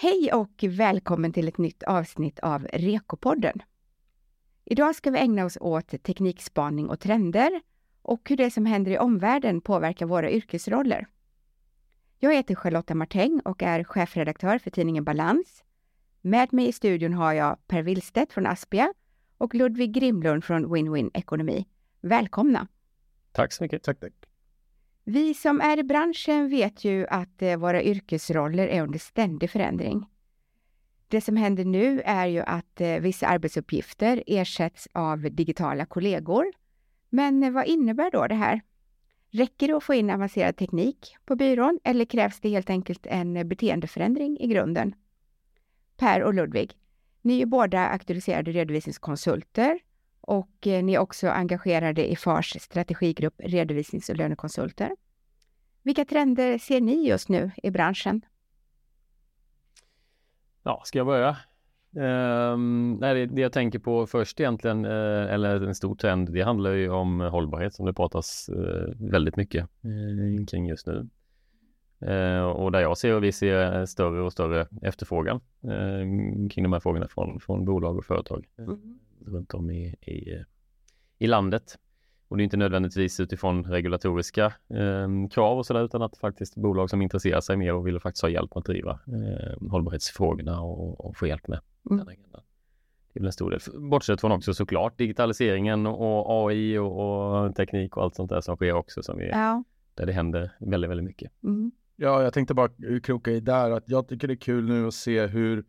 Hej och välkommen till ett nytt avsnitt av Rekopodden. Idag ska vi ägna oss åt teknikspaning och trender och hur det som händer i omvärlden påverkar våra yrkesroller. Jag heter Charlotta Martäng och är chefredaktör för tidningen Balans. Med mig i studion har jag Per Willstedt från Aspia och Ludvig Grimlund från Win-Win Ekonomi. Välkomna! Tack så mycket. Tack, tack. Vi som är i branschen vet ju att eh, våra yrkesroller är under ständig förändring. Det som händer nu är ju att eh, vissa arbetsuppgifter ersätts av digitala kollegor. Men eh, vad innebär då det här? Räcker det att få in avancerad teknik på byrån eller krävs det helt enkelt en beteendeförändring i grunden? Per och Ludvig, ni är båda auktoriserade redovisningskonsulter och ni är också engagerade i FARs strategigrupp redovisnings och lönekonsulter. Vilka trender ser ni just nu i branschen? Ja, ska jag börja? Um, nej, det, det, jag tänker på först egentligen, uh, eller en stor trend, det handlar ju om hållbarhet som det pratas uh, väldigt mycket uh, kring just nu. och där jag ser och vi ser större och större efterfrågan kring de här frågorna från, från bolag och företag mm. Runt om i, i, i landet. Och det är inte nödvändigtvis utifrån regulatoriska eh, krav och sådär utan att faktiskt bolag som intresserar sig mer och vill faktiskt ha hjälp med att driva eh, hållbarhetsfrågorna och, och få hjälp med mm. den agendan. Det är väl en stor del. Bortsett från också såklart digitaliseringen och AI och, och teknik och allt sånt där som sker också som vi, ja. där det händer väldigt, väldigt mycket. Mm. Ja, jag tänkte bara kroka i där att jag tycker det är kul nu att se hur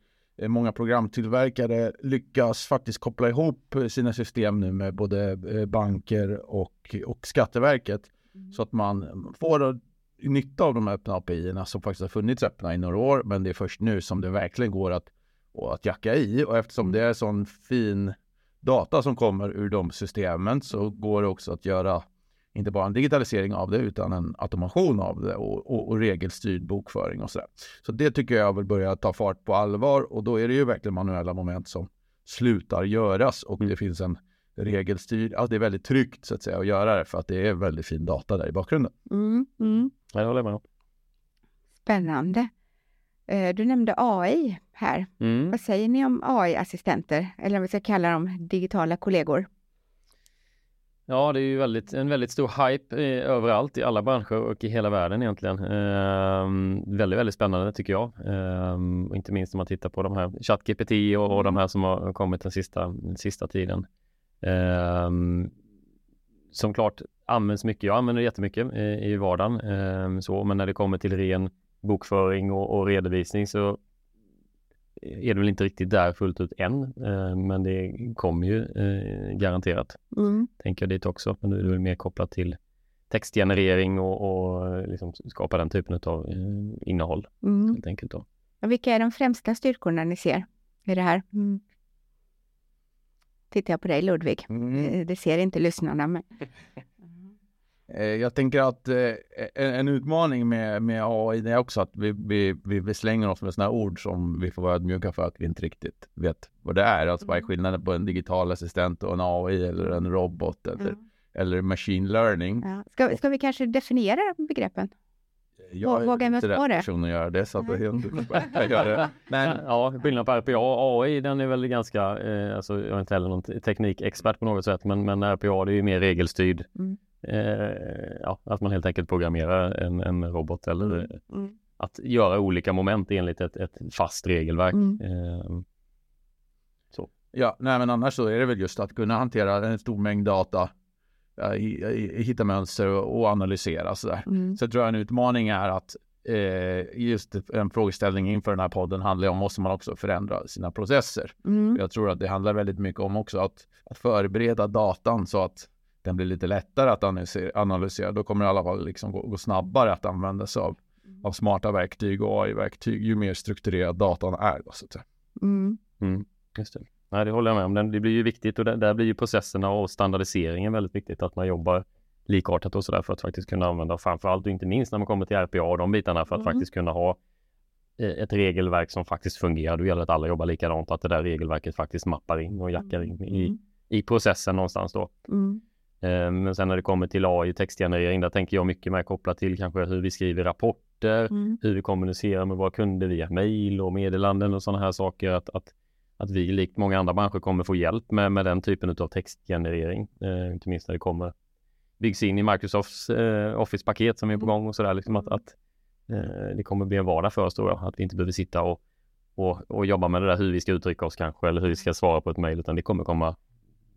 många programtillverkare lyckas faktiskt koppla ihop sina system nu med både eh, banker och, och Skatteverket. Mm. Så att man får nytta av de här öppna api som faktiskt har funnits öppna i några år. Men det är först nu som det verkligen går att, att jacka i. Och eftersom det är sån fin data som kommer ur de systemen så går det också att göra inte bara en digitalisering av det utan en automation av det och, och, och regelstyrd bokföring och sådär. Så det tycker jag vill börja ta fart på allvar och då är det ju verkligen manuella moment som slutar göras och det finns en regelstyrd, alltså det är väldigt tryggt så att säga att göra det för att det är väldigt fin data där i bakgrunden. Mm, mm. Jag håller med. Spännande. Eh, du nämnde AI här. Mm. Vad säger ni om AI-assistenter, eller om vi ska kalla dem digitala kollegor? Ja, det är ju väldigt, en väldigt stor hype eh, överallt i alla branscher och i hela världen egentligen. Eh, väldigt, väldigt spännande tycker jag. Eh, inte minst om man tittar på de här ChatGPT och, och de här som har kommit den sista, den sista tiden. Ehm, som klart används mycket. Jag använder det jättemycket i, i vardagen. Ehm, så, men när det kommer till ren bokföring och, och redovisning så är det väl inte riktigt där fullt ut än, eh, men det kommer ju eh, garanterat. Mm. Tänker jag dit också, men nu är det väl mer kopplat till textgenerering och, och liksom skapa den typen av eh, innehåll. Mm. Helt enkelt då. Och vilka är de främsta styrkorna ni ser i det här? Mm. Tittar jag på dig Ludvig. Mm. Det ser inte lyssnarna. Men... Eh, jag tänker att eh, en utmaning med, med AI är också att vi, vi, vi slänger oss med sådana ord som vi får vara ödmjuka för att vi inte riktigt vet vad det är. Alltså vad är mm. skillnaden på en digital assistent och en AI eller en robot eller, mm. eller machine learning? Ja. Ska, ska vi kanske definiera begreppen? Jag Vågar är inte rätt person att göra det så att det är helt gör det. Men ja, skillnaden på RPA och AI den är väl ganska, eh, alltså jag är inte heller någon teknikexpert på något sätt men, men RPA det är ju mer regelstyrd. Mm ja, att man helt enkelt programmerar en, en robot eller mm. Mm. att göra olika moment enligt ett, ett fast regelverk. Mm. Eh, så. Ja, nej, men annars så är det väl just att kunna hantera en stor mängd data, hitta mönster och, och analysera sådär. Mm. Så jag tror jag en utmaning är att eh, just en frågeställning inför den här podden handlar om måste man också förändra sina processer. Mm. Jag tror att det handlar väldigt mycket om också att, att förbereda datan så att den blir lite lättare att analysera. Då kommer det i alla fall liksom gå, gå snabbare att använda sig av, mm. av smarta verktyg och AI-verktyg ju mer strukturerad datan är. Då, så att säga. Mm. Mm, just det. Nej, det håller jag med om. Det blir ju viktigt och där, där blir ju processerna och standardiseringen väldigt viktigt. Att man jobbar likartat och sådär för att faktiskt kunna använda framförallt och inte minst när man kommer till RPA och de bitarna för att mm. faktiskt kunna ha eh, ett regelverk som faktiskt fungerar. Då gäller det att alla jobbar likadant, att det där regelverket faktiskt mappar in och jackar in i, mm. i processen någonstans då. Mm. Eh, men sen när det kommer till AI textgenerering, där tänker jag mycket mer kopplat till kanske hur vi skriver rapporter mm. hur vi kommunicerar med våra kunder via mejl och meddelanden och sådana här saker. Att, att, att vi likt många andra branscher kommer få hjälp med, med den typen av textgenerering. Eh, inte minst när det kommer byggs in i Microsofts eh, Office-paket som är på gång och sådär. Liksom att, att eh, det kommer bli en vardag för oss då, att vi inte behöver sitta och, och, och jobba med det där hur vi ska uttrycka oss kanske eller hur vi ska svara på ett mejl utan det kommer komma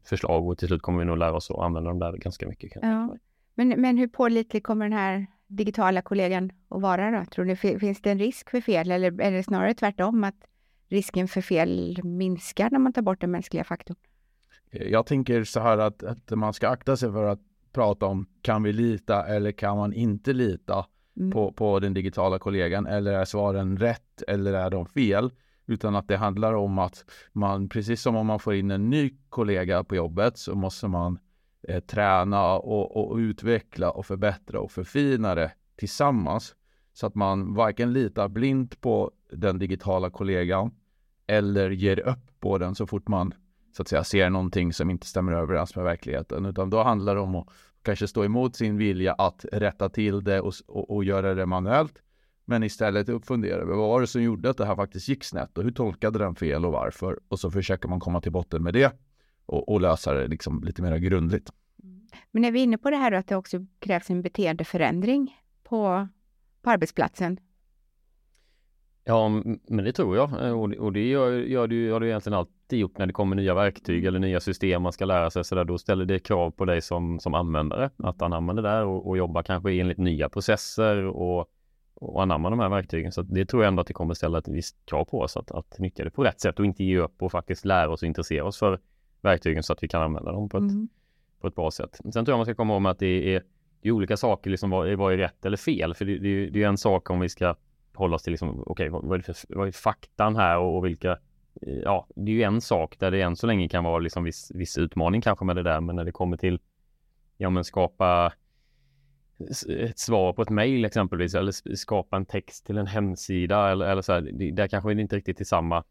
förslag och till slut kommer vi nog lära oss att använda dem där ganska mycket. Ja. Men, men hur pålitlig kommer den här digitala kollegan att vara då? Tror ni, finns det en risk för fel eller är det snarare tvärtom att risken för fel minskar när man tar bort den mänskliga faktorn? Jag tänker så här att, att man ska akta sig för att prata om kan vi lita eller kan man inte lita mm. på, på den digitala kollegan eller är svaren rätt eller är de fel? Utan att det handlar om att man, precis som om man får in en ny kollega på jobbet så måste man eh, träna och, och, utveckla och förbättra och förfina det tillsammans. Så att man varken litar blint på den digitala kollegan eller ger upp på den så fort man så att säga ser någonting som inte stämmer överens med verkligheten. Utan då handlar det om att kanske stå emot sin vilja att rätta till det och, och, och göra det manuellt. Men istället fundera över vad var det som gjorde att det här faktiskt gick snett och hur tolkade den fel och varför? Och så försöker man komma till botten med det och, och lösa det liksom lite mer grundligt. Men är vi inne på det här att det också krävs en beteendeförändring på, på arbetsplatsen? Ja, men det tror jag och det, och det gör, gör du, har du egentligen alltid gjort när det kommer nya verktyg eller nya system man ska lära sig så där, då ställer det krav på dig som, som användare att anamma det där och, och jobba kanske enligt nya processer och och anamma de här verktygen. Så det tror jag ändå att det kommer ställa ett visst krav på oss att, att nyttja det på rätt sätt och inte ge upp och faktiskt lära oss och intressera oss för verktygen så att vi kan använda dem på ett, mm. på ett bra sätt. Sen tror jag man ska komma ihåg att det är, det är olika saker, liksom vad, vad är rätt eller fel? För det, det, det är en sak om vi ska hålla oss till liksom, okej, okay, vad, är för, vad är faktan här och, och, vilka Ja, det är ju en sak där det än så länge kan vara liksom viss, viss utmaning kanske med det där, men när det kommer till ja, men skapa ett svar på ett mejl exempelvis eller skapa en text till en hemsida eller, eller så här, där kanske det inte riktigt är samma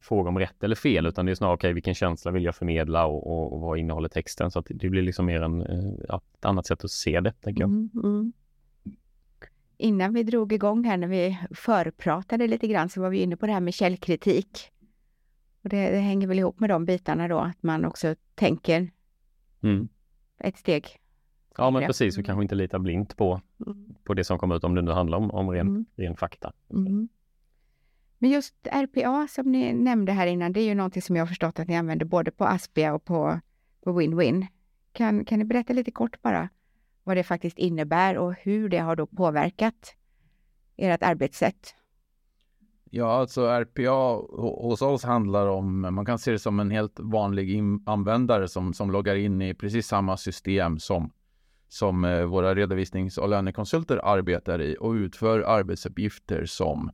fråga om rätt eller fel utan det är snarare okej okay, vilken känsla vill jag förmedla och, och, och vad innehåller texten så att det blir liksom mer en, eh, ja, ett annat sätt att se det tänker jag. Mm, mm. Innan vi drog igång här när vi förpratade lite grann så var vi inne på det här med källkritik. Och det, det hänger väl ihop med de bitarna då att man också tänker mm. ett steg Ja men precis, vi kanske inte litar blint på, mm. på det som kommer ut om det nu handlar om, om ren, mm. ren fakta. Mm. Men just RPA som ni nämnde här innan, det är ju någonting som jag har förstått att ni använder både på Aspia och på, på Win-Win. Kan, kan ni berätta lite kort bara vad det faktiskt innebär och hur det har då påverkat ert arbetssätt? Ja, alltså RPA hos oss handlar om, man kan se det som en helt vanlig användare som, som loggar in i precis samma system som som eh, våra redovisnings och lönekonsulter arbetar i och utför arbetsuppgifter som,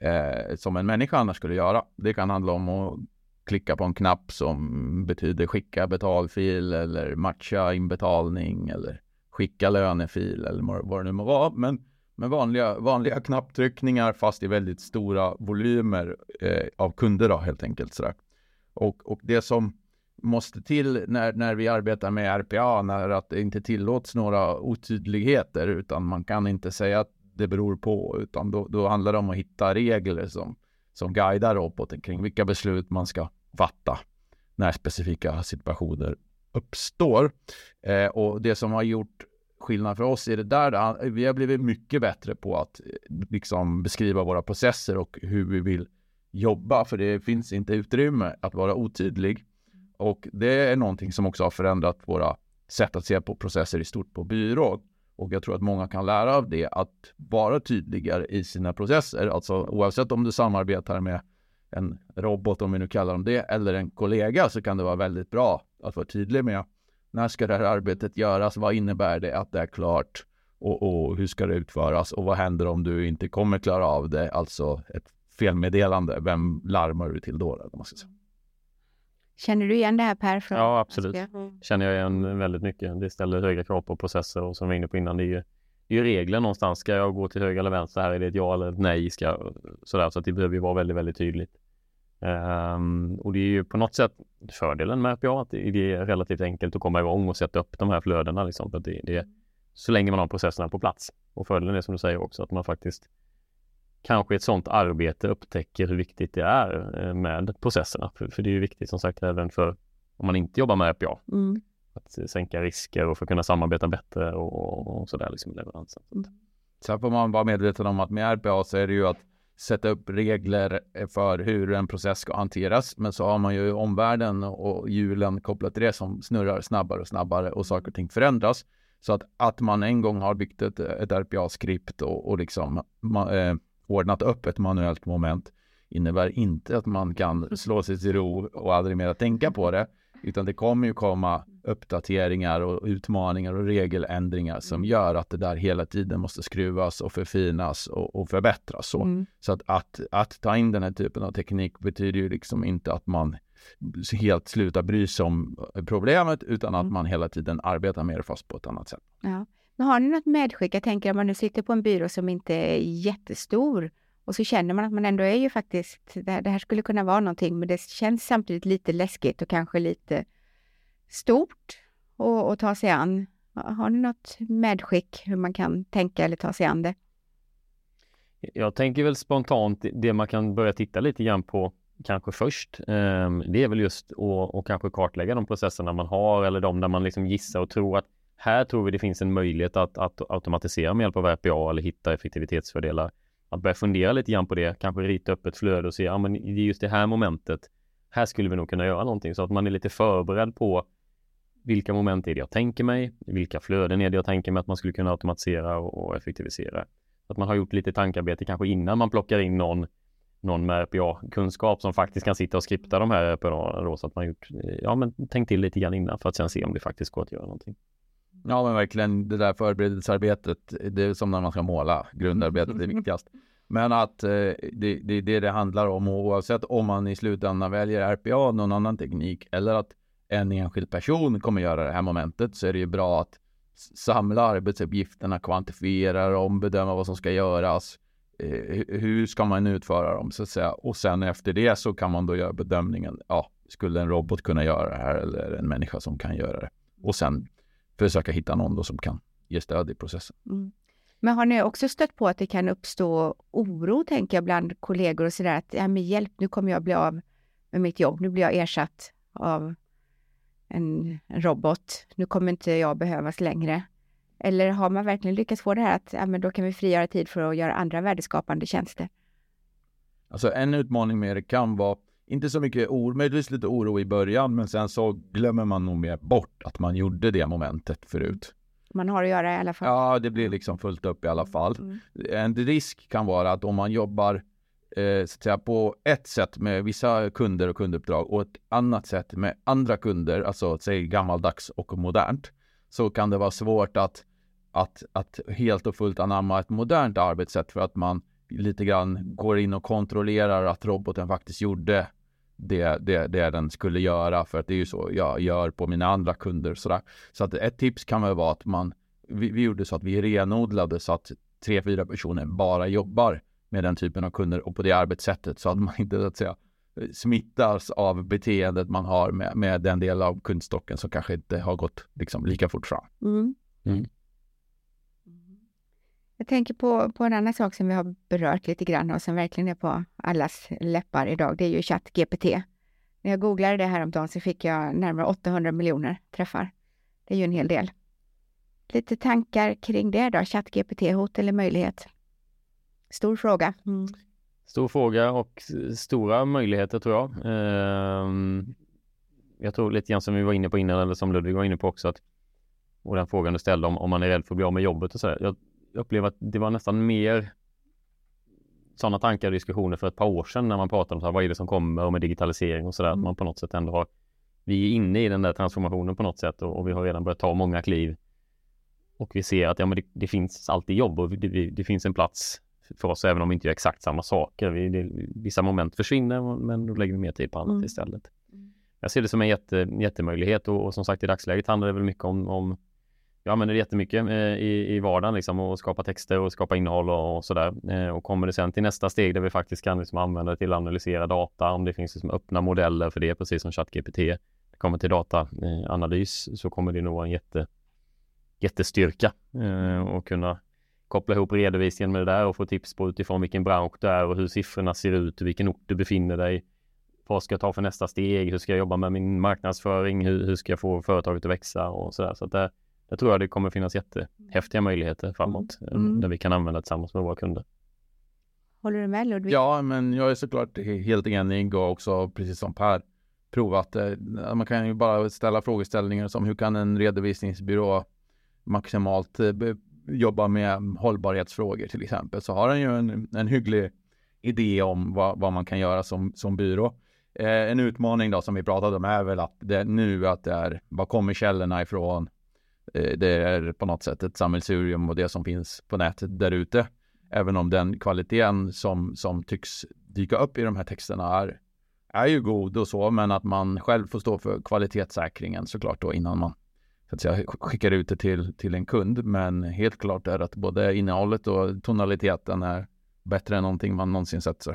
eh, som en människa annars skulle göra. Det kan handla om att klicka på en knapp som betyder skicka betalfil eller matcha inbetalning eller skicka lönefil eller vad det nu må vara. Men, men vanliga, vanliga knapptryckningar fast i väldigt stora volymer eh, av kunder då helt enkelt. Sådär. Och, och det som måste till när, när vi arbetar med RPA, när att det inte tillåts några otydligheter, utan man kan inte säga att det beror på, utan då, då handlar det om att hitta regler som, som guidar roboten kring vilka beslut man ska fatta när specifika situationer uppstår. Eh, och det som har gjort skillnad för oss i det där, eh, vi har blivit mycket bättre på att eh, liksom beskriva våra processer och hur vi vill jobba, för det finns inte utrymme att vara otydlig. Och det är någonting som också har förändrat våra sätt att se på processer i stort på byrå. Och jag tror att många kan lära av det att vara tydligare i sina processer. Alltså oavsett om du samarbetar med en robot, om vi nu kallar dem det, eller en kollega så kan det vara väldigt bra att vara tydlig med när ska det här arbetet göras? Vad innebär det att det är klart? Och, och hur ska det utföras? Och vad händer om du inte kommer klara av det? Alltså ett felmeddelande. Vem larmar du till då? Man ska säga. Känner du igen det här Per? Från ja, absolut. Mm. Känner jag igen väldigt mycket. Det ställer höga krav på processer och som vi var inne på innan, det är ju, det är ju regler någonstans. Ska jag gå till höger eller vänster? Här är det ett ja eller ett nej. Ska, sådär, så att det behöver ju vara väldigt, väldigt tydligt. Um, och det är ju på något sätt fördelen med RPA, att det är relativt enkelt att komma igång och sätta upp de här flödena. Liksom, för det, det, så länge man har processerna på plats. Och fördelen är som du säger också att man faktiskt kanske i ett sådant arbete upptäcker hur viktigt det är eh, med processerna. För, för det är ju viktigt som sagt även för om man inte jobbar med RPA. Mm. Att sänka risker och för att kunna samarbeta bättre och, och, och sådär liksom leveransen. Mm. Sen får man vara medveten om att med RPA så är det ju att sätta upp regler för hur en process ska hanteras. Men så har man ju omvärlden och hjulen kopplat till det som snurrar snabbare och snabbare och saker och ting förändras. Så att, att man en gång har byggt ett, ett RPA-skript och, och liksom man, eh, ordnat upp ett manuellt moment innebär inte att man kan slå sig till ro och aldrig mer tänka på det. Utan det kommer ju komma uppdateringar och utmaningar och regeländringar som mm. gör att det där hela tiden måste skruvas och förfinas och, och förbättras. Så, mm. så att, att, att ta in den här typen av teknik betyder ju liksom inte att man helt slutar bry sig om problemet utan att mm. man hela tiden arbetar med det fast på ett annat sätt. Ja. Men har ni något medskick? Jag tänker om man nu sitter på en byrå som inte är jättestor och så känner man att man ändå är ju faktiskt, det här, det här skulle kunna vara någonting, men det känns samtidigt lite läskigt och kanske lite stort att ta sig an. Har ni något medskick hur man kan tänka eller ta sig an det? Jag tänker väl spontant det man kan börja titta lite grann på kanske först. Ehm, det är väl just att, att kanske kartlägga de processerna man har eller de där man liksom gissar och tror att här tror vi det finns en möjlighet att, att automatisera med hjälp av RPA eller hitta effektivitetsfördelar att börja fundera lite grann på det, kanske rita upp ett flöde och se, ja men det är just det här momentet, här skulle vi nog kunna göra någonting så att man är lite förberedd på vilka moment är det jag tänker mig, vilka flöden är det jag tänker mig att man skulle kunna automatisera och, effektivisera. Att man har gjort lite tankarbete kanske innan man plockar in någon någon med RPA-kunskap som faktiskt kan sitta och skripta de här RPA då, så att man gjort, eh, ja men tänkt till lite grann innan för att sen se om det faktiskt går att göra någonting. Ja men verkligen det där förberedelsearbetet, det är som när man ska måla, grundarbetet är viktigast. Men att eh, det, det är det det handlar om oavsett om man i slutändan väljer RPA, någon annan teknik eller att en enskild person kommer göra det här momentet så är det ju bra att samla arbetsuppgifterna, kvantifiera dem, bedöma vad som ska göras. Eh, hur ska man utföra dem så att säga? Och sen efter det så kan man då göra bedömningen. Ja, skulle en robot kunna göra det här eller en människa som kan göra det? Och sen försöka hitta någon då som kan ge stöd i processen. Mm. Men har ni också stött på att det kan uppstå oro, tänker jag, bland kollegor och sådär att ja, men hjälp, nu kommer jag bli av med mitt jobb. Nu blir jag ersatt av en, en robot. Nu kommer inte jag behövas längre. Eller har man verkligen lyckats få det här att ja, men då kan vi frigöra tid för att göra andra värdeskapande tjänster? Alltså en utmaning med det kan vara inte så mycket oro, möjligtvis lite oro i början, men sen så glömmer man nog mer bort att man gjorde det momentet förut. Man har att göra i alla fall. Ja, det blir liksom fullt upp i alla fall. Mm. En risk kan vara att om man jobbar eh, så att säga, på ett sätt med vissa kunder och kunduppdrag och ett annat sätt med andra kunder, alltså säg gammaldags och modernt, så kan det vara svårt att, att, att helt och fullt anamma ett modernt arbetssätt för att man lite grann går in och kontrollerar att roboten faktiskt gjorde det, det, det den skulle göra. För att det är ju så jag gör på mina andra kunder. Sådär. Så att ett tips kan väl vara att man, vi, vi gjorde så att vi renodlade så att tre, fyra personer bara jobbar med den typen av kunder och på det arbetssättet så att man inte så att säga smittas av beteendet man har med, med den del av kundstocken som kanske inte har gått liksom lika fort fram. Mm. Mm. Jag tänker på, på en annan sak som vi har berört lite grann och som verkligen är på allas läppar idag. Det är ju ChatGPT. När jag googlade det här om dagen så fick jag närmare 800 miljoner träffar. Det är ju en hel del. Lite tankar kring det då? ChatGPT, hot eller möjlighet? Stor fråga. Mm. Stor fråga och stora möjligheter tror jag. Ehm, jag tror lite grann som vi var inne på innan eller som Ludvig var inne på också att och den frågan du ställde om, om man är rädd för att bli av med jobbet och sådär. Jag upplever att det var nästan mer sådana tankar och diskussioner för ett par år sedan när man pratade om så här, vad är det som kommer och med digitalisering och sådär. Mm. Att man på något sätt ändå har, vi är inne i den där transformationen på något sätt och, och vi har redan börjat ta många kliv. Och vi ser att ja, men det, det finns alltid jobb och det, det, finns en plats för oss även om vi inte gör exakt samma saker. Vi, det, vissa moment försvinner men då lägger vi mer tid på annat mm. istället. Mm. Jag ser det som en jätte, jättemöjlighet och, och som sagt i dagsläget handlar det väl mycket om, om jag använder det jättemycket eh, i, i vardagen liksom och skapa texter och skapa innehåll och, och sådär. Eh, och kommer det sen till nästa steg där vi faktiskt kan liksom använda det till att analysera data, om det finns liksom öppna modeller för det, precis som ChatGPT. Det kommer till dataanalys så kommer det nog vara en jätte, jättestyrka eh, och kunna koppla ihop redovisningen med det där och få tips på utifrån vilken bransch du är och hur siffrorna ser ut, vilken ort du befinner dig. Vad ska jag ta för nästa steg? Hur ska jag jobba med min marknadsföring? Hur, hur ska jag få företaget att växa och sådär. Så att där, där tror jag det kommer finnas jättehäftiga möjligheter framåt eh, Mm. där vi kan använda tillsammans med våra kunder. Håller du med Ludvig? Ja, men jag är såklart helt enig och också precis som Per provat. eh, Man kan ju bara ställa frågeställningar som hur kan en redovisningsbyrå maximalt eh, jobba med hållbarhetsfrågor till exempel. Så har den ju en, en hygglig idé om vad, vad man kan göra som, som byrå. Eh, en utmaning då som vi pratade om är väl att det nu att det är, var kommer källorna ifrån? Eh, det är på något sätt ett sammelsurium och det som finns på nätet där ute. Även om den kvaliteten som, som tycks dyka upp i de här texterna är, är ju god och så, men att man själv får stå för kvalitetssäkringen såklart då innan man så att säga, skickar ut det till, till en kund. Men helt klart är att både innehållet och tonaliteten är bättre än någonting man någonsin sett. Så.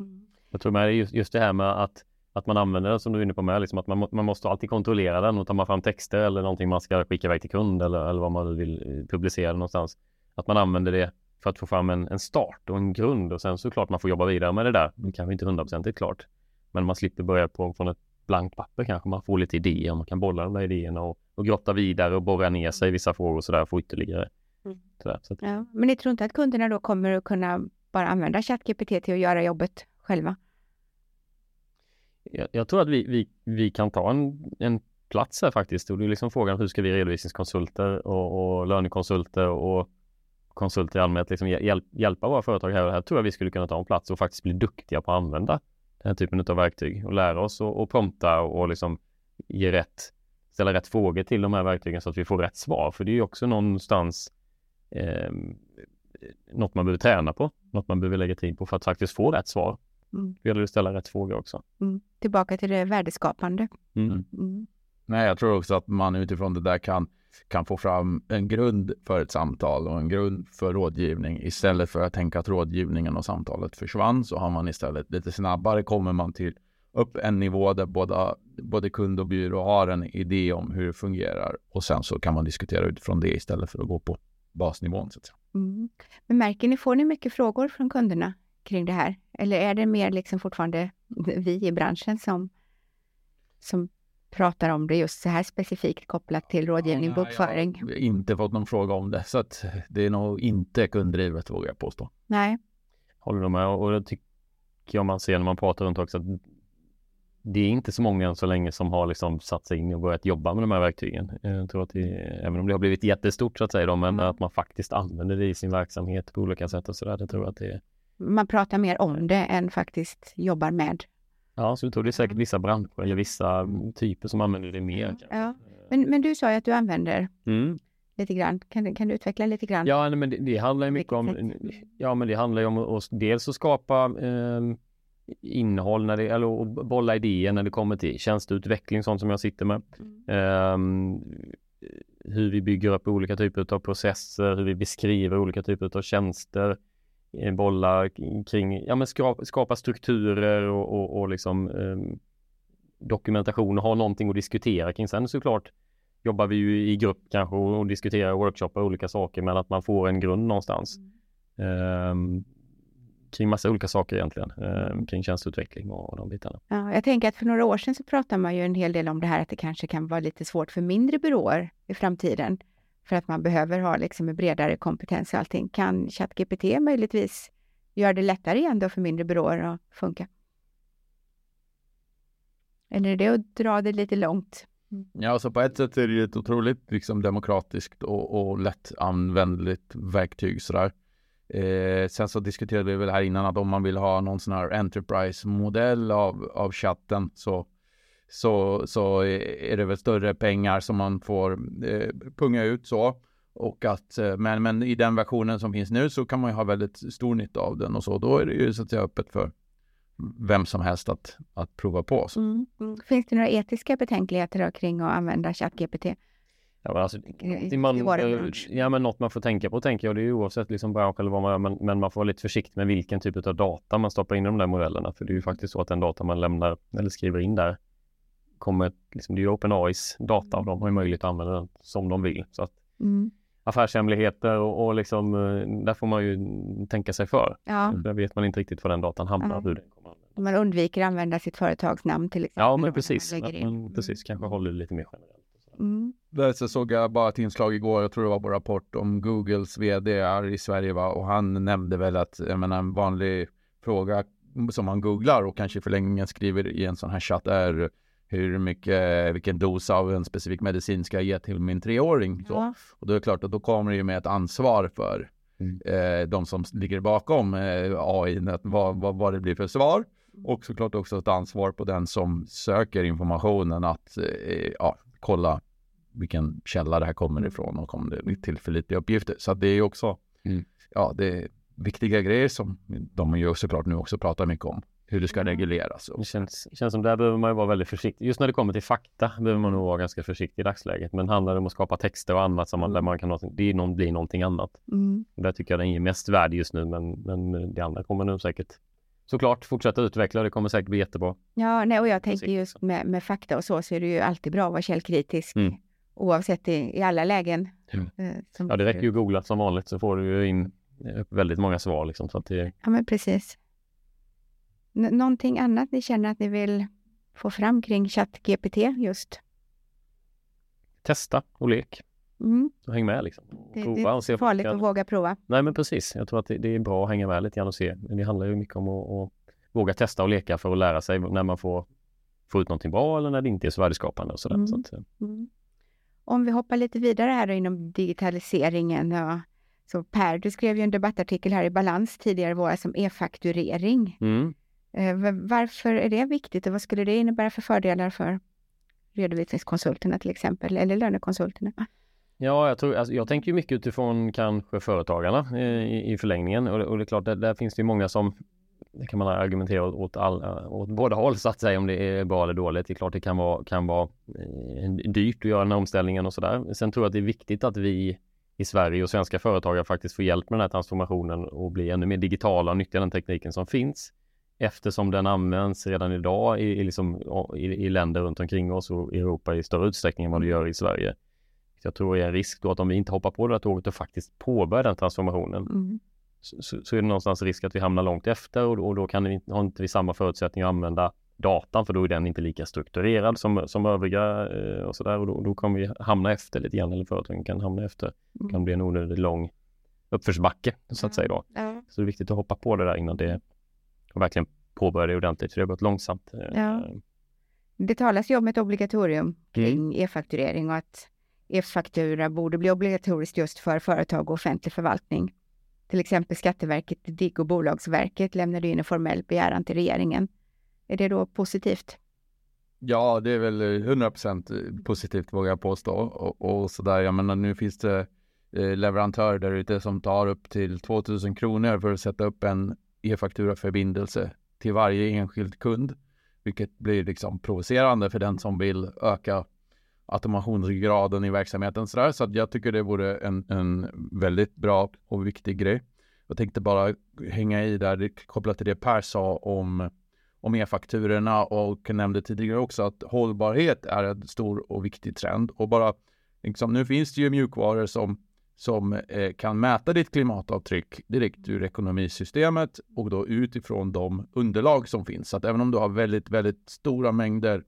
Mm. Jag tror med just, just det här med att, att man använder den som du är inne på med, liksom att man, man måste alltid kontrollera den och tar man fram texter eller någonting man ska skicka iväg till kund eller, eller vad man vill eh, publicera någonstans. Att man använder det för att få fram en, en start och en grund och sen såklart man får jobba vidare med det där. Det kanske inte hundraprocentigt klart. Men man slipper börja på, från ett blankt papper kanske. Man får lite idéer, man kan bolla de där idéerna och, och grotta vidare och borra ner sig i vissa frågor och sådär och få ytterligare. Mm. Sådär. Så att, Ja. Men ni tror inte att kunderna då kommer att kunna bara använda ChatGPT till att göra jobbet själva? Jag, jag tror att vi, vi, vi kan ta en, en plats här faktiskt. Och det är liksom frågan hur ska vi redovisningskonsulter och, och lönekonsulter och konsulter i allmänhet liksom hjäl, hjälpa våra företag här. Och här tror jag vi skulle kunna ta en plats och faktiskt bli duktiga på att använda den här typen av verktyg och lära oss och, och prompta och, och liksom ge rätt, ställa rätt frågor till de här verktygen så att vi får rätt svar. För det är ju också någonstans eh, något man behöver träna på, något man behöver lägga tid på för att faktiskt få rätt svar. Mm. Det gäller att ställa rätt frågor också. Mm. Tillbaka till det värdeskapande. Mm. Mm. Nej, jag tror också att man utifrån det där kan, kan få fram en grund för ett samtal och en grund för rådgivning. Istället för att tänka att rådgivningen och samtalet försvann så har man istället lite snabbare kommer man till upp en nivå där båda, både kund och byrå har en idé om hur det fungerar och sen så kan man diskutera utifrån det istället för att gå på basnivån. Så att säga. Mm. Men märker ni, får ni mycket frågor från kunderna kring det här? Eller är det mer liksom fortfarande vi i branschen som, som pratar om det just så här specifikt kopplat till rådgivning, Nej, bokföring? Jag har inte fått någon fråga om det så att det är nog inte kunddrivet vågar jag påstå. Nej. Håller du med? Och det tycker jag man ser när man pratar runt också att det är inte så många än så länge som har liksom satt sig in och börjat jobba med de här verktygen. Jag tror att det, även om det har blivit jättestort så att säga, då, men Mm. att man faktiskt använder det i sin verksamhet på olika sätt och så där. Det tror jag att det är. Man pratar mer om det än faktiskt jobbar med. Ja, så jag tror det är säkert vissa branscher eller vissa typer som använder det mer. Ja. Men, men du sa ju att du använder Mm. lite grann. Kan, du- kan du utveckla lite grann? Ja, nej, men det, det handlar ju mycket om, ja men det handlar ju om att, dels att skapa eh, innehåll när det, eller att bolla idéer när det kommer till tjänsteutveckling, sånt som jag sitter med. Mm. Ehm, hur vi bygger upp olika typer av processer, hur vi beskriver olika typer av tjänster, eh, bollar kring, ja men skapa, skapa strukturer och, och, och liksom ehm, dokumentation och ha någonting att diskutera kring. Sen såklart jobbar vi ju i grupp kanske och, och diskuterar workshoppar och olika saker men att man får en grund någonstans. Ehm, kring massa olika saker egentligen, ehm, kring tjänsteutveckling och, och de bitarna. Ja, jag tänker att för några år sedan så pratade man ju en hel del om det här att det kanske kan vara lite svårt för mindre byråer i framtiden för att man behöver ha liksom en bredare kompetens och allting. Kan ChatGPT möjligtvis göra det lättare igen då för mindre byråer att funka? Eller är det att dra det lite långt? Mm. Ja, alltså på ett sätt är det ju ett otroligt liksom, demokratiskt och, och lättanvändligt verktyg sådär. Eh, sen så diskuterade vi väl här innan att om man vill ha någon sån här enterprise-modell av, av chatten så, så, så är det väl större pengar som man får eh, punga ut så. Och att, eh, men, men i den versionen som finns nu så kan man ju ha väldigt stor nytta av den och så. Då är det ju så att säga öppet för vem som helst att, att prova på. Så. Mm. Finns det några etiska betänkligheter då kring att använda ChatGPT? Ja, men alltså, man, eh, ja, men något man får tänka på tänker jag, det är ju oavsett liksom bransch eller vad man gör, men, men man får vara lite försiktig med vilken typ av data man stoppar in i de där modellerna. För det är ju faktiskt så att den data man lämnar eller skriver in där kommer, liksom, det är ju OpenAIs data och de har ju möjlighet att använda den som de vill. Så att mm. affärshemligheter och, och liksom, eh, där får man ju tänka sig för. Ja. Där vet man inte riktigt var den datan hamnar. Hur den kommer man undviker att använda sitt företagsnamn till exempel. Ja, men precis. Man, man precis, kanske håller det lite mer generellt. Mm. Där så såg jag bara ett inslag igår, jag tror det var på Rapport, om Googles vd i Sverige va? och han nämnde väl att jag menar, en vanlig fråga som man googlar och kanske i förlängningen skriver i en sån här chatt är hur mycket, vilken dos av en specifik medicin ska jag ge till min treåring? Ja. Och då är det klart att då kommer det ju med ett ansvar för mm. eh, de som ligger bakom eh, AI, vad, vad, vad det blir för svar. Och såklart också ett ansvar på den som söker informationen att eh, ja, kolla vilken källa det här kommer mm. ifrån och om det är tillförlitliga uppgifter. Så det är också, mm. ja, det är viktiga grejer som de ju såklart nu också pratar mycket om hur det ska regleras. Det känns, känns som där behöver man ju vara väldigt försiktig. Just när det kommer till fakta behöver man nog vara ganska försiktig i dagsläget. Men handlar det om att skapa texter och annat som man, där mm. man kan, det är någon, blir någonting annat. Mm. Där tycker jag den ger mest värde just nu, men, men det andra kommer nog säkert såklart fortsätta utveckla. Det kommer säkert bli jättebra. Ja, nej, och jag tänker just med, med fakta och så, så är det ju alltid bra att vara källkritisk. Mm. Oavsett i, i alla lägen. Mm. Eh, ja, det räcker ju att googla som vanligt så får du ju in eh, väldigt många svar. Liksom, så att det... Ja, men precis. N någonting annat ni känner att ni vill få fram kring ChatGPT just? Testa och lek. Mm. Så häng med liksom. Det, prova det är och se farligt att våga prova. Nej men precis. Jag tror att det, det, är bra att hänga med lite grann och se. Men det handlar ju mycket om att, att, våga testa och leka för att lära sig när man får få ut någonting bra eller när det inte är så värdeskapande och sådär. Mm. Så att, eh. mm. Om vi hoppar lite vidare här inom digitaliseringen. Ja. Så Per, du skrev ju en debattartikel här i Balans tidigare våras om e-fakturering. Mm. Eh, varför är det viktigt och vad skulle det innebära för fördelar för redovisningskonsulterna till exempel, eller lönekonsulterna? Ja, jag, tror, alltså, jag tänker mycket utifrån kanske företagarna eh, i, i förlängningen och, och det är klart, där, där finns det många som det kan man argumentera åt, all, eh, åt båda håll så att säga om det är bra eller dåligt. Det är klart det kan vara, kan vara dyrt att göra den här omställningen och sådär. Sen tror jag att det är viktigt att vi i Sverige och svenska företagare faktiskt får hjälp med den här transformationen och bli ännu mer digitala och nyttja den tekniken som finns eftersom den används redan idag i, i, liksom, i, i länder runt omkring oss och i Europa i större utsträckning än vad det gör i Sverige. Jag tror det är en risk då att om vi inte hoppar på det här tåget och faktiskt påbörjar den transformationen mm. så, så, är det någonstans risk att vi hamnar långt efter och, och då kan vi, har inte vi samma förutsättningar att använda datan för då är den inte lika strukturerad som, som övriga eh, och sådär och då, då kommer vi hamna efter lite grann eller företagen kan hamna efter. Det kan bli en onödigt lång uppförsbacke så att säga då. Mm. Så det är viktigt att hoppa på det där innan det och verkligen påbörja det ordentligt för det har gått långsamt. Eh, ja. Det talas ju om ett obligatorium kring mm. e-fakturering och att e-faktura borde bli obligatoriskt just för företag och offentlig förvaltning. Till exempel Skatteverket, DIGG och Bolagsverket lämnade in en formell begäran till regeringen. Är det då positivt? Ja, det är väl 100% positivt vågar jag påstå. Och, och sådär, jag menar nu finns det eh, leverantörer där ute som tar upp till 2000 kronor för att sätta upp en e-fakturaförbindelse till varje enskild kund, vilket blir liksom provocerande för den som vill öka automationsgraden i verksamheten. Så, där. så jag tycker det vore en, en väldigt bra och viktig grej. Jag tänkte bara hänga i där kopplat till det Per sa om, om e-fakturorna och nämnde tidigare också att hållbarhet är en stor och viktig trend. Och bara liksom, nu finns det ju mjukvaror som, som eh, kan mäta ditt klimatavtryck direkt ur ekonomisystemet och då utifrån de underlag som finns. Så att även om du har väldigt, väldigt stora mängder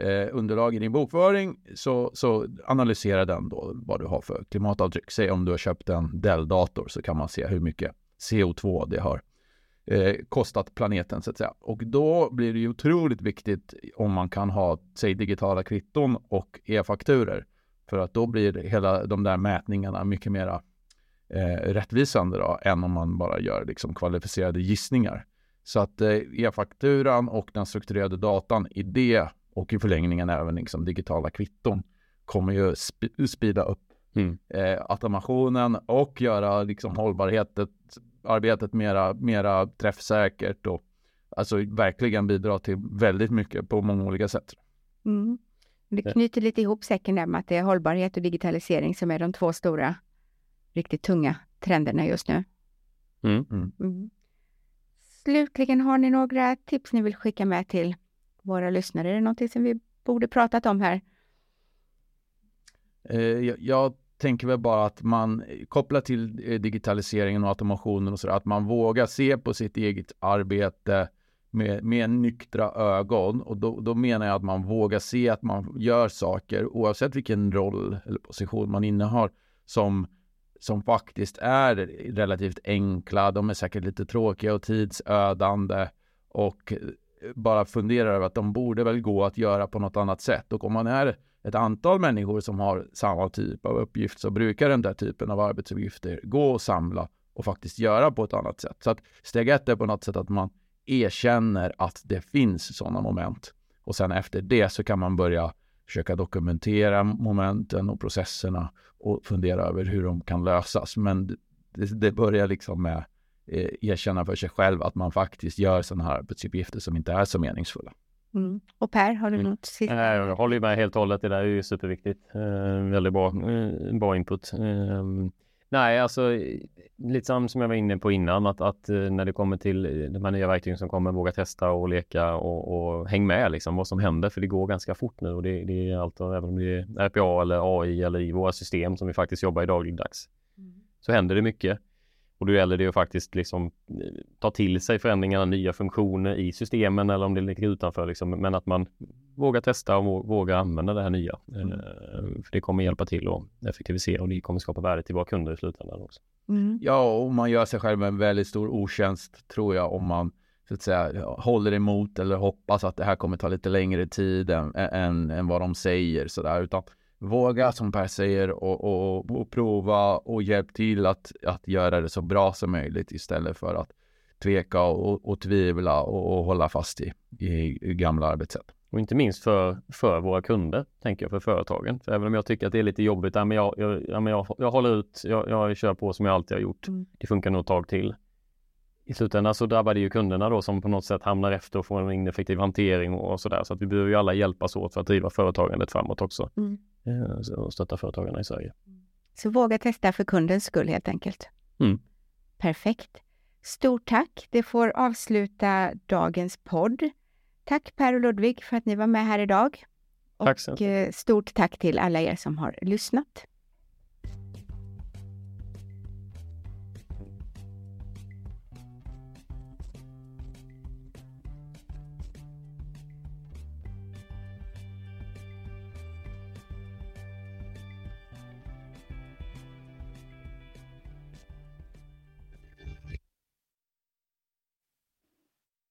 eh, underlag i din bokföring så, så analysera den då vad du har för klimatavtryck. Säg om du har köpt en Dell-dator så kan man se hur mycket CO2 det har eh, kostat planeten så att säga. Och då blir det ju otroligt viktigt om man kan ha, säg digitala kvitton och e-fakturer. För att då blir hela de där mätningarna mycket mera eh, rättvisande då, än om man bara gör liksom kvalificerade gissningar. Så att eh, e-fakturan och den strukturerade datan i det och i förlängningen även liksom digitala kvitton kommer ju sp speeda upp mm. eh, automationen och göra liksom hållbarheten, arbetet mera, mera träffsäkert och alltså verkligen bidra till väldigt mycket på många olika sätt. Mm. Det knyter lite ihop säcken där med att det är hållbarhet och digitalisering som är de två stora, riktigt tunga trenderna just nu. Mm. Mm. mm. Slutligen, har ni några tips ni vill skicka med till våra lyssnare? Är det någonting som vi borde pratat om här? Eh, jag, jag, tänker väl bara att man kopplar till eh, digitaliseringen och automationen och så att man vågar se på sitt eget arbete med, med nyktra ögon och då, då menar jag att man vågar se att man gör saker oavsett vilken roll eller position man innehar som, som faktiskt är relativt enkla. De är säkert lite tråkiga och tidsödande och eh, bara funderar över att de borde väl gå att göra på något annat sätt. Och om man är ett antal människor som har samma typ av uppgift så brukar den där typen av arbetsuppgifter gå att samla och faktiskt göra på ett annat sätt. Så att steg ett är på något sätt att man erkänner att det finns sådana moment. Och sen efter det så kan man börja försöka dokumentera momenten och processerna och fundera över hur de kan lösas. Men det, det börjar liksom med eh, erkänna för sig själv att man faktiskt gör sådana här arbetsuppgifter som inte är så meningsfulla. Mm. Och Per, har du mm. något sista? Jag håller med helt och hållet. Det där är ju superviktigt. Eh, väldigt bra, eh, bra input. Eh, nej, alltså lite som, jag var inne på innan att, att eh, när det kommer till eh, de här nya verktygen som kommer, våga testa och leka och, och häng med liksom vad som händer för det går ganska fort nu och det, det är allt, även om det är RPA eller AI eller i våra system som vi faktiskt jobbar i dagligdags mm. så händer det mycket. Och då gäller det att faktiskt liksom eh, ta till sig förändringarna, nya funktioner i systemen eller om det ligger utanför. Liksom, men att man vågar testa och vågar använda det här nya. Mm. För det kommer hjälpa till att effektivisera och det kommer skapa värde till våra kunder i slutändan också. Mm. Ja, och man gör sig själv en väldigt stor otjänst tror jag om man så att säga håller emot eller hoppas att det här kommer ta lite längre tid än, än, än vad de säger sådär. Utan våga som Per säger och, och, och, prova och hjälp till att, att göra det så bra som möjligt istället för att tveka och, och tvivla och, och hålla fast i, i, gamla arbetssätt. Och inte minst för, för våra kunder, tänker jag, för företagen. För även om jag tycker att det är lite jobbigt, ja, men jag, jag, ja, men jag, jag håller ut, jag, jag kör på som jag alltid har gjort. Mm. Det funkar nog ett tag till. I slutändan så drabbar det ju kunderna då som på något sätt hamnar efter och får en ineffektiv hantering och sådär. Så att vi behöver ju alla hjälpas åt för att driva företagandet framåt också. Mm. Eh, och stötta företagarna i Sverige. Så våga testa för kundens skull helt enkelt. Mm. Perfekt. Stort tack. Det får avsluta dagens podd. Tack Per och Ludvig för att ni var med här idag. Tack så Och eh, stort tack till alla er som har lyssnat.